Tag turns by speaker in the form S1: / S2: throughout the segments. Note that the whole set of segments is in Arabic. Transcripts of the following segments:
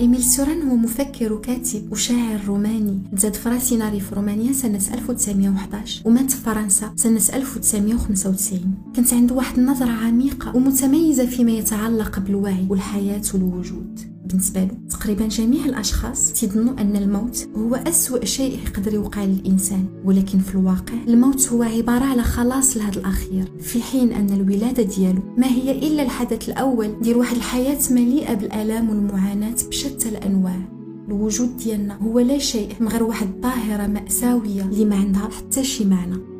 S1: إيميل سوران هو مفكر وكاتب وشاعر روماني تزاد في راسيناري في رومانيا سنة 1911 ومات في فرنسا سنة 1995 كانت عنده واحد النظرة عميقة ومتميزة فيما يتعلق بالوعي والحياة والوجود. بالنسبة له. تقريبا جميع الأشخاص تظنوا أن الموت هو أسوأ شيء يقدر يوقع للإنسان. ولكن في الواقع الموت هو عبارة على خلاص لهذا الأخير. في حين أن الولادة ديالو ما هي إلا الحدث الأول ديال واحد الحياة مليئة بالآلام والمعاناة بشتى الأنواع. الوجود ديالنا هو لا شيء من غير واحد الظاهرة مأساوية اللي ما عندها حتى شي معنى.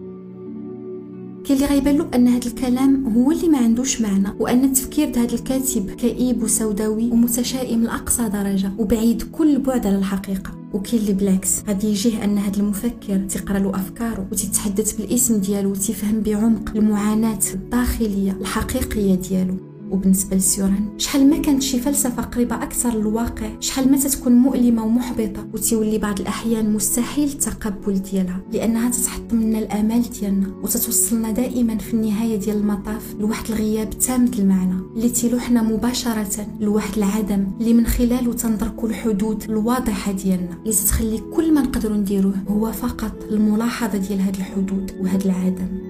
S1: كاين اللي غيبان له أن هذا الكلام هو اللي ما عندوش معنى وأن التفكير هذا الكاتب كئيب وسوداوي ومتشائم لأقصى درجة وبعيد كل بعد على الحقيقة. وكاين اللي بالعكس غادي يجيه أن هذا المفكر تقرا له أفكاره وتتحدث بالاسم ديالو وتفهم بعمق المعاناة الداخلية الحقيقية ديالو. وبالنسبة للسيوران شحال ما كانت شي فلسفة قريبة أكثر للواقع شحال ما تتكون مؤلمة ومحبطة وتولي بعض الأحيان مستحيل التقبل ديالها لأنها تتحطم لنا الآمال ديالنا وتتوصلنا دائما في النهاية ديال المطاف لواحد الغياب تام المعنى اللي تيلوحنا مباشرة لواحد العدم اللي من خلاله تندركوا الحدود الواضحة ديالنا اللي تتخلي كل ما نقدروا نديروه هو فقط الملاحظة ديال هاد الحدود وهاد العدم.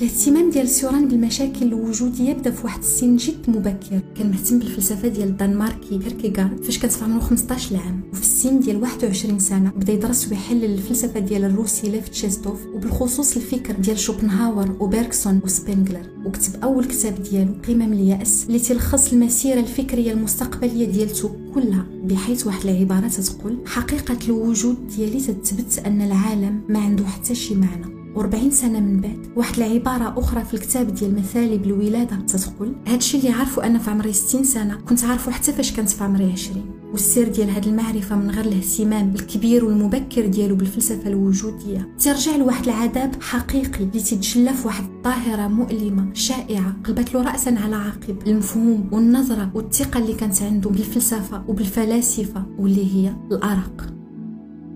S1: الاهتمام ديال سيوران بالمشاكل الوجودية بدأ في واحد السن جد مبكر. كان مهتم بالفلسفة ديال الدنماركي كيركيغارد فاش كانت في عمره 15 عام. وفي السن ديال 21 سنة بدأ يدرس ويحلل الفلسفة ديال الروسي ليف شيستوف وبالخصوص الفكر ديال شوبنهاور وبيرغسون وسبينغلر وكتب أول كتاب ديالو قمم اليأس اللي تلخص المسيرة الفكرية المستقبلية ديالته كلها بحيث واحد العبارة تتقول حقيقة الوجود ديالي تثبت أن العالم ما عنده حتى شي معنى. و40 سنة من بعد. واحد العبارة أخرى في الكتاب ديال مثالي بالولاده تتقول هادشي اللي عارفو أنا في عمري 60 سنة كنت عارفو حتى فاش كنت في عمري 20 والسر ديال هاد المعرفة من غير الاهتمام الكبير والمبكر ديالو بالفلسفة الوجودية. ترجع لواحد العذاب حقيقي اللي تتجلى في واحد الظاهرة مؤلمة شائعة قلبت له راسا على عقب. المفهوم والنظرة والثقة اللي كانت عنده بالفلسفة وبالفلاسفة واللي هي الأرق.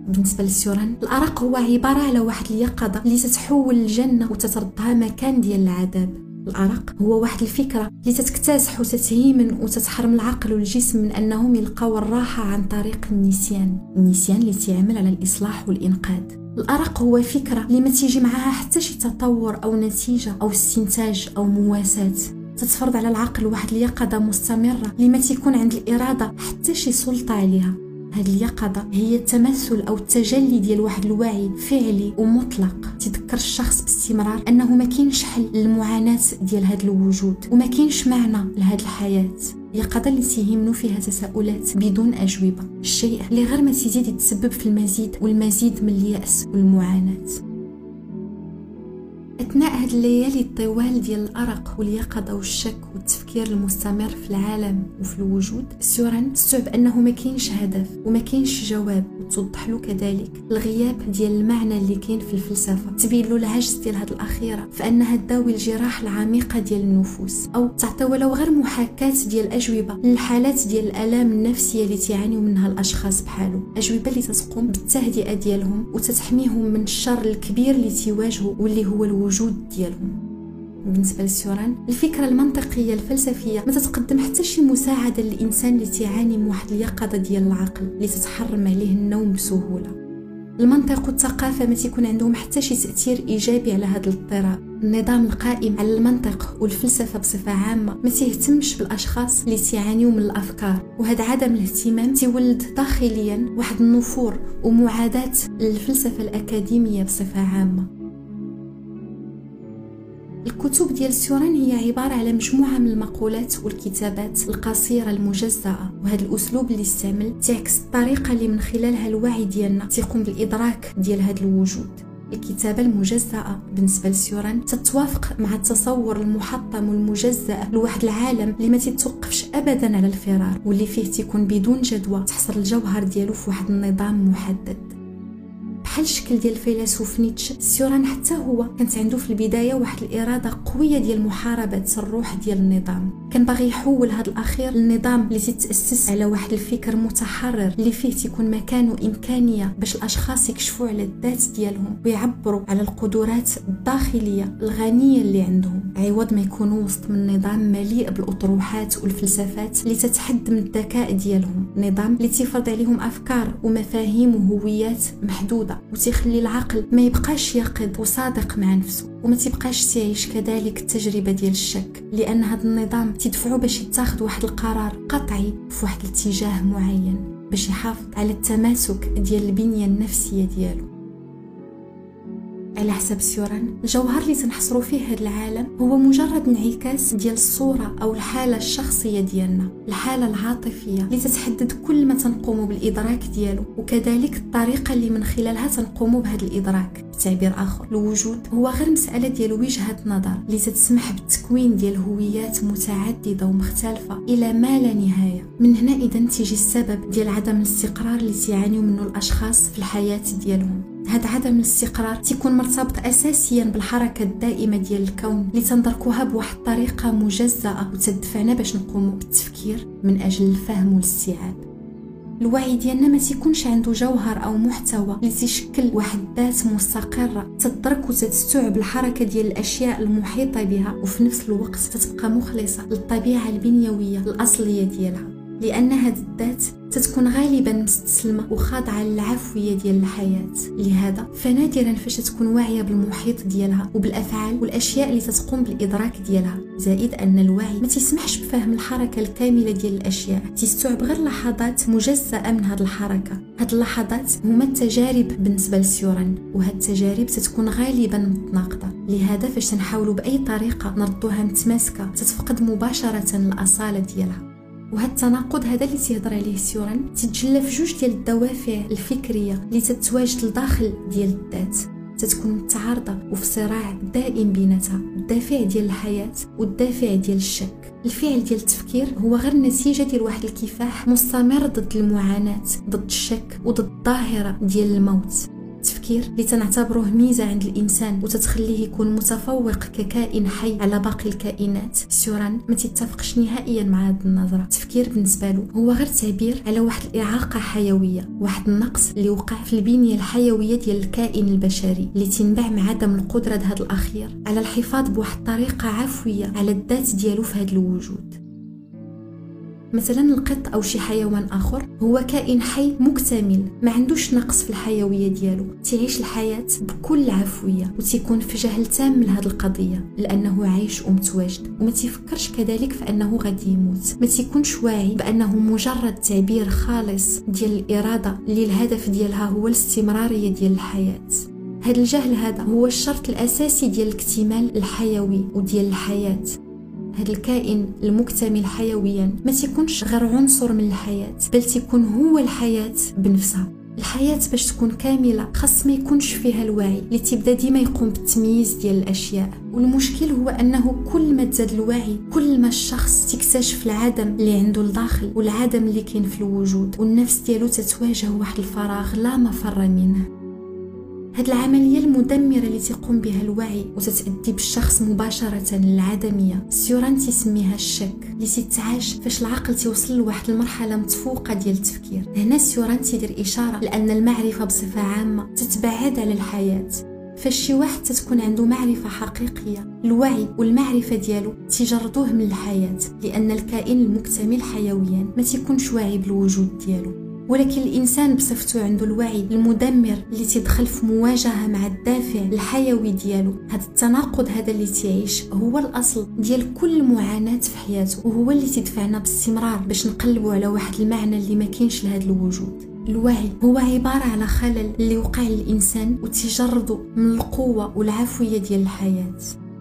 S1: بالنسبة للسوران الأرق هو عبارة على واحد اليقظة اللي تتحول الجنه وتتردها مكان ديال العذاب. الأرق هو واحد الفكرة اللي تتكتسح وتتهيمن وتتحرم العقل والجسم من أنهم يلقاو الراحة عن طريق النسيان النسيان اللي تيعمل على الإصلاح والإنقاذ. الأرق هو فكرة اللي ما تيجي معها حتى شي تطور أو نتيجة أو استنتاج أو مواساة. تتفرض على العقل واحد اليقظة مستمرة اللي ما تيكون عند الإرادة حتى شي سلطة عليها. هاد اليقظة هي التمثل أو التجلي ديال واحد الوعي فعلي ومطلق. تذكر الشخص باستمرار أنه ما كاينش حل للمعاناة ديال هاد الوجود وما كاينش معنى لهاد الحياة. يقظة اللي تيهمنو فيها تساؤلات بدون أجوبة. الشيء اللي غير ما تزيد يتسبب في المزيد والمزيد من اليأس والمعاناة. أثناء هاد الليالي الطوال ديال الأرق واليقظة والشك والتفكير المستمر في العالم وفي الوجود سوران استوعب أنه ما كاينش هدف وما كاينش جواب وتوضح له كذلك الغياب ديال المعنى اللي كاين في الفلسفة. تبين له العجز ديال هاد الأخيرة فأنها تداوي الجراح العميقة ديال النفوس أو تعطي ولو غير محاكاة ديال الأجوبة للحالات ديال الآلام النفسية اللي تعانيو منها الأشخاص بحالو. أجوبة اللي تتقوم بالتهدئة ديالهم وتتحميهم من الشر الكبير اللي تيواجهوا واللي هو الوجود ديالهم. بالنسبة للسوران الفكرة المنطقية الفلسفية ما تتقدم حتى شي مساعدة للإنسان اللي تعاني من واحد اليقظة ديال العقل اللي تتحرم عليه النوم بسهولة. المنطق والثقافة ما تيكون عندهم حتى شي تأثير إيجابي على هذا الاضطراب النظام القائم على المنطق والفلسفة بصفة عامة ما تيهتمش بالأشخاص اللي تيعانيو من الأفكار. وهذا عدم الاهتمام تيولد داخليا واحد النفور ومعاداة للفلسفة الأكاديمية بصفة عامة. الكتب ديال سوران هي عبارة على مجموعة من المقولات والكتابات القصيرة المجزأة وهذا الأسلوب اللي استعمل تعكس الطريقة اللي من خلالها الوعي ديالنا تيقوم بالإدراك ديال هذا الوجود. الكتابة المجزأة بالنسبة لسيوران تتوافق مع التصور المحطم والمجزأ لواحد العالم اللي ما تتوقفش أبدا على الفرار واللي فيه تيكون بدون جدوى تحصر الجوهر ديالو في واحد النظام محدد. بحال الشكل ديال الفيلسوف نيتشه سيوران حتى هو كانت عنده في البداية واحد الإرادة قوية ديال محاربه الروح ديال النظام. كان باغي يحول هذا الأخير للنظام اللي تتأسس على واحد الفكر متحرر اللي فيه تيكون مكان وإمكانية باش الأشخاص يكشفوا على الذات ديالهم ويعبروا على القدرات الداخلية الغنية اللي عندهم. عوض ما يكونوا وسط من نظام مليء بالأطروحات والفلسفات اللي تتحد من الذكاء ديالهم. نظام اللي تفرض عليهم أفكار ومفاهيم وهويات محدودة وتخلي العقل ما يبقاش يقظ وصادق مع نفسه وما تبقاش تعيش كذلك التجربة ديال الشك. لأن هذا النظام تدفعو باش يتاخذ واحد القرار قطعي في واحد الاتجاه معين باش يحافظ على التماسك ديال البنية النفسية ديالو. على حسب سيوران الجوهر اللي تنحصروا فيه هذا العالم هو مجرد انعكاس ديال الصورة أو الحالة الشخصية ديالنا الحالة العاطفية اللي تتحدد كل ما تنقوم بالإدراك ديالو وكذلك الطريقة اللي من خلالها تنقوم بهذا الإدراك. بتعبير آخر الوجود هو غير مسألة ديال وجهة نظر اللي تتسمح بالتكوين ديال هويات متعددة ومختلفة إلى ما لا نهاية. من هنا إذا تيجي السبب ديال عدم الاستقرار اللي تيعانيو منه الأشخاص في الحياة ديالهم. هذا عدم الاستقرار تيكون مرتبط اساسيا بالحركة الدائمة ديال الكون اللي تندركوها بواحد الطريقة مجزأة وتدفعنا باش نقوموا بالتفكير من أجل الفهم والاستيعاب. الوعي ديالنا ما تيكونش عنده جوهر أو محتوى اللي تيشكل واحد الذات مستقرة تدرك وتستوعب الحركة ديال الأشياء المحيطة بها وفي نفس الوقت تتبقى مخلصة للطبيعة البنيوية الأصلية ديالها. لأن هاد الذات تتكون غالبا مستسلمة وخاضعة للعفوية ديال الحياة. لهذا فنادرا فاش تكون واعية بالمحيط ديالها وبالأفعال والأشياء اللي تتقوم بالإدراك ديالها. زائد أن الوعي ما تسمحش بفهم الحركة الكاملة ديال الأشياء. تستوعب غير لحظات مجزأة من هذه الحركة. هاد اللحظات هما التجارب بالنسبة للسيوران وهاد التجارب تتكون غالبا متناقضة. لهذا فاش تنحاولوا بأي طريقة نردوها متماسكة تتفقد مباشرة الأصالة ديالها. وهذا التناقض هذا اللي تيهضر عليه سيوران تتجلى في جوج ديال الدوافع الفكرية اللي تتواجد لداخل ديال الذات. تتكون متعارضة وفي صراع دائم بيناتها الدافع ديال الحياة والدافع ديال الشك. الفعل ديال التفكير هو غير نتيجة ديال واحد الكفاح مستمر ضد المعاناة ضد الشك وضد الظاهرة ديال الموت. التفكير اللي تنعتبروه ميزة عند الإنسان وتتخليه يكون متفوق ككائن حي على باقي الكائنات. سيوران ما تتفقش نهائيا مع هذه النظرة. التفكير بالنسبة له هو غير تعبير على واحد الإعاقة حيوية واحد النقص اللي وقع في البنية الحيوية ديال الكائن البشري اللي تنبع مع عدم القدرة هذا الأخير على الحفاظ بواحد الطريقة عفوية على الذات ديالو في هذا الوجود. مثلا القط أو شي حيوان آخر هو كائن حي مكتمل ما عندوش نقص في الحيوية ديالو. تعيش الحياة بكل عفوية وتيكون في جهل تام لهذه القضية لأنه عايش ومتواجد. وما تيفكرش كذلك في أنه غادي يموت. ما تيكونش واعي بأنه مجرد تعبير خالص ديال الإرادة اللي الهدف ديالها هو الاستمرارية ديال الحياة. هذا الجهل هذا هو الشرط الأساسي ديال الاكتمال الحيوي وديال الحياة. هذا الكائن المكتمل حيويا ما تيكونش غير عنصر من الحياة بل تيكون هو الحياة بنفسها. الحياة باش تكون كاملة خاص ما يكونش فيها الوعي اللي تبدا ديما يقوم بالتمييز ديال الأشياء. والمشكل هو أنه كل ما تزاد الوعي كل ما الشخص تكتشف العدم اللي عنده الداخل والعدم اللي كاين في الوجود والنفس ديالو تتواجه واحد الفراغ لا مفر منه. هاد العملية المدمرة اللي تقوم بها الوعي وتتأدي بالشخص مباشرة للعدمية. سيوران تسميها الشك اللي تتعاش فاش العقل توصل لواحد المرحلة متفوقة ديال التفكير. هنا سيوران تيدير إشارة لأن المعرفة بصفة عامة تتبعد على الحياة. فاش شي واحد تتكون عنده معرفة حقيقية الوعي والمعرفة ديالو تيجردوه من الحياة لأن الكائن المكتمل حيويا ما تيكونش واعي بالوجود ديالو. ولكن الإنسان بصفته عنده الوعي المدمر اللي تيدخل في مواجهة مع الدافع الحيوي ديالو. هذا التناقض هذا اللي تعيش هو الأصل ديال كل معاناة في حياته وهو اللي تدفعنا باستمرار باش نقلبوا على واحد المعنى اللي ما كاينش لهذا الوجود. الوعي هو عبارة على خلل اللي وقع للإنسان وتجرده من القوة والعفوية ديال الحياة.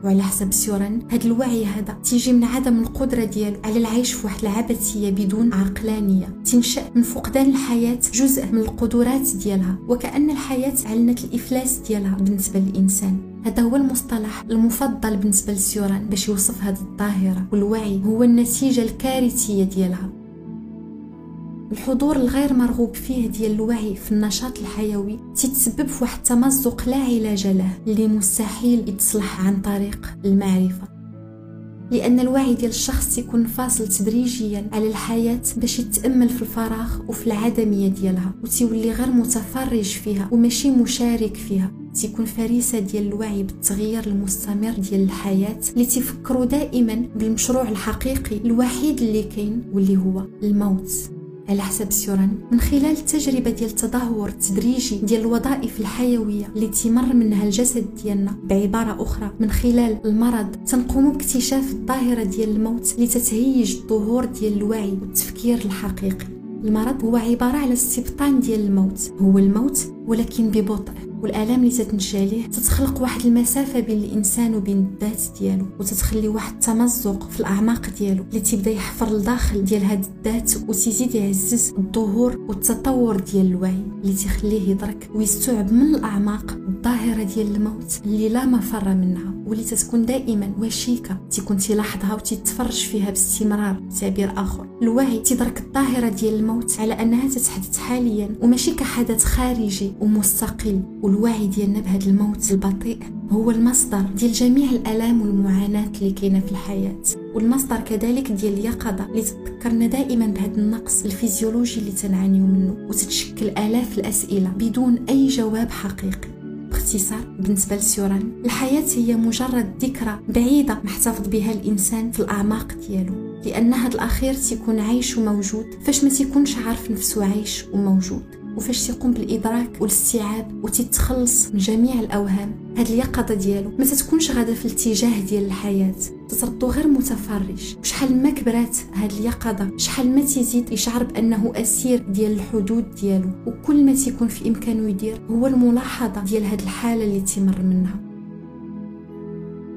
S1: وعلى حسب سيوران هاد الوعي هذا تيجي من عدم القدرة ديالو على العيش في واحد العبثية بدون عقلانية. تنشأ من فقدان الحياة جزء من القدرات ديالها وكأن الحياة علنت الإفلاس ديالها بالنسبة للإنسان. هذا هو المصطلح المفضل بالنسبة لسيوران باش يوصف هذه الظاهرة والوعي هو النتيجة الكارثية ديالها. الحضور الغير مرغوب فيه ديال الوعي في النشاط الحيوي تتسبب في واحد التمزق لا علاج له اللي مستحيل يتصلح عن طريق المعرفة. لأن الوعي ديال الشخص تيكون فاصل تدريجيا على الحياة باش يتأمل في الفراغ وفي العدمية ديالها وتيولي غير متفرج فيها وماشي مشارك فيها. تيكون فريسة ديال الوعي بالتغيير المستمر ديال الحياة اللي تفكروا دائما بالمشروع الحقيقي الوحيد اللي كاين واللي هو الموت. على حسب سيوران من خلال التجربة ديال التدهور التدريجي ديال الوظائف الحيوية اللي تمر منها الجسد ديالنا بعبارة أخرى من خلال المرض تنقوم باكتشاف الظاهرة ديال الموت اللي تتهيج الظهور ديال الوعي والتفكير الحقيقي. المرض هو عبارة على استبطان ديال الموت. هو الموت ولكن ببطء والآلام اللي تتنشا عليه تتخلق واحد المسافة بين الإنسان وبين الذات ديالو وتتخلي واحد التمزق في الأعماق ديالو اللي تيبدا يحفر لداخل ديال هاد الذات وتزيد يعزز الظهور والتطور ديال الوعي اللي تخليه يدرك ويستوعب من الأعماق الظاهرة ديال الموت اللي لا مفر منها واللي تتكون دائما وشيكة تيكون تيلاحظها وتتفرج فيها باستمرار تعبير آخر. الوعي تيدرك الظاهرة ديال الموت على أنها تتحدث حاليا وماشي كحدث خارجي ومستقل والوعي ديالنا بهذا الموت البطيء هو المصدر ديال جميع الألام والمعاناة اللي كاينة في الحياة. والمصدر كذلك ديال اليقظة اللي تذكرنا دائما بهذا النقص الفيزيولوجي اللي تنعانيو منه وتتشكل آلاف الأسئلة بدون أي جواب حقيقي. باختصار بالنسبة لسيوران الحياة هي مجرد ذكرى بعيدة محتفظ بها الإنسان في الأعماق ديالو لأن هذا الأخير تيكون عايش وموجود فاش ما تيكونش عارف نفسه عايش وموجود. وفاش تيقوم بالإدراك والاستيعاب وتتخلص من جميع الأوهام هاد اليقظة ديالو ما تتكونش غاده في الاتجاه ديال الحياة. تتردو غير متفرج. وشحال ما كبرات هاد اليقظة شحال ما تزيد يشعر بأنه أسير ديال الحدود ديالو. وكل ما تيكون في إمكانه يدير هو الملاحظة ديال هاد الحالة اللي تمر منها.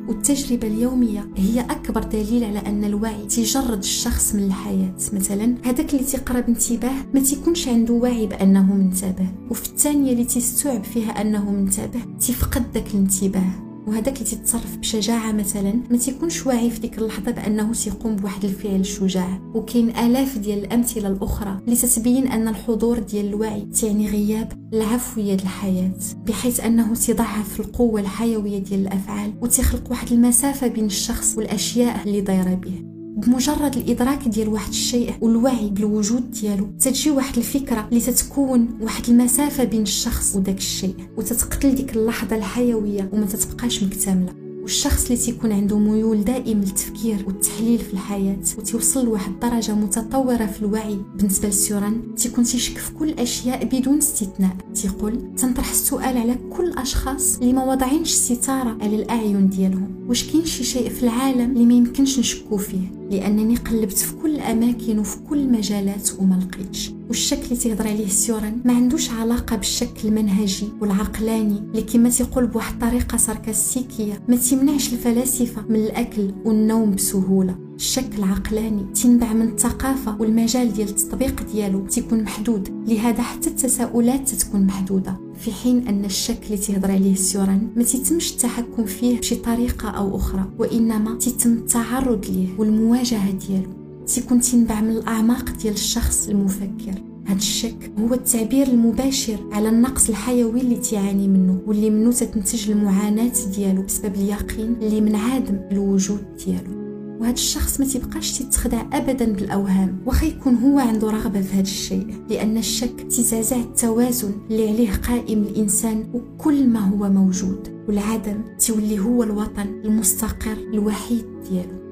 S1: والتجربة اليومية هي أكبر دليل على أن الوعي تيجرد الشخص من الحياة. مثلا هذاك اللي تيقرا بانتباه ما تيكونش عنده وعي بأنه منتبه وفي الثانية اللي تيستوعب فيها أنه منتبه تيفقد ذاك الانتباه. وهذاك اللي تتصرف بشجاعة مثلا ما تيكونش واعي في ديك اللحظة بأنه تيقوم بواحد الفعل الشجاع. وكاين آلاف ديال الأمثلة الأخرى اللي تتبين أن الحضور ديال الوعي تعني غياب العفويه ديال الحياة بحيث أنه تضعف القوة الحيوية ديال الأفعال وتخلق واحد المسافة بين الشخص والأشياء اللي دايرة به. بمجرد الإدراك ديال واحد الشيء والوعي بالوجود ديالو تجي واحد الفكرة اللي تتكون واحد المسافة بين الشخص وداك الشيء وتتقتل ديك اللحظة الحيوية وما تتبقاش مكتملة. والشخص اللي تيكون عنده ميول دائم للتفكير والتحليل في الحياة وتوصل لواحد الدرجة متطورة في الوعي بالنسبة للسيوران تيكون تيشك في كل الأشياء بدون استثناء. تيقول تنطرح السؤال على كل الأشخاص اللي ما وضعينش ستارة على الأعين ديالهم. واش كاين شي شيء في العالم اللي ما يمكنش نشكو فيه؟ لأنني قلبت في كل الاماكن وفي كل المجالات وما لقيتش. والشك اللي تهضر عليه سيوران ما عندوش علاقة بالشك المنهجي والعقلاني اللي كما تيقول بواحد الطريقة ساركاستيكية ما تمنعش الفلاسفة من الأكل والنوم بسهولة. الشك العقلاني تنبع من الثقافة والمجال ديال التطبيق ديالو تيكون محدود لهذا حتى التساؤلات تتكون محدودة. في حين أن الشك اللي تهضر عليه سيوران ما تيتمش التحكم فيه بشي طريقة أو أخرى وإنما تيتم التعرض ليه والمواجهة ديالو. تيكون تنبع من الأعماق ديال الشخص المفكر. هاد الشك هو التعبير المباشر على النقص الحيوي اللي تيعاني منه واللي منه تتنتج المعاناة ديالو بسبب اليقين اللي منعدم الوجود ديالو. وهذا الشخص ما تيبقاش تتخدع ابدا بالأوهام واخا يكون هو عنده رغبة في هذا الشيء. لأن الشك تزعزع التوازن اللي عليه قائم الإنسان وكل ما هو موجود والعدم تولي هو الوطن المستقر الوحيد ديالو.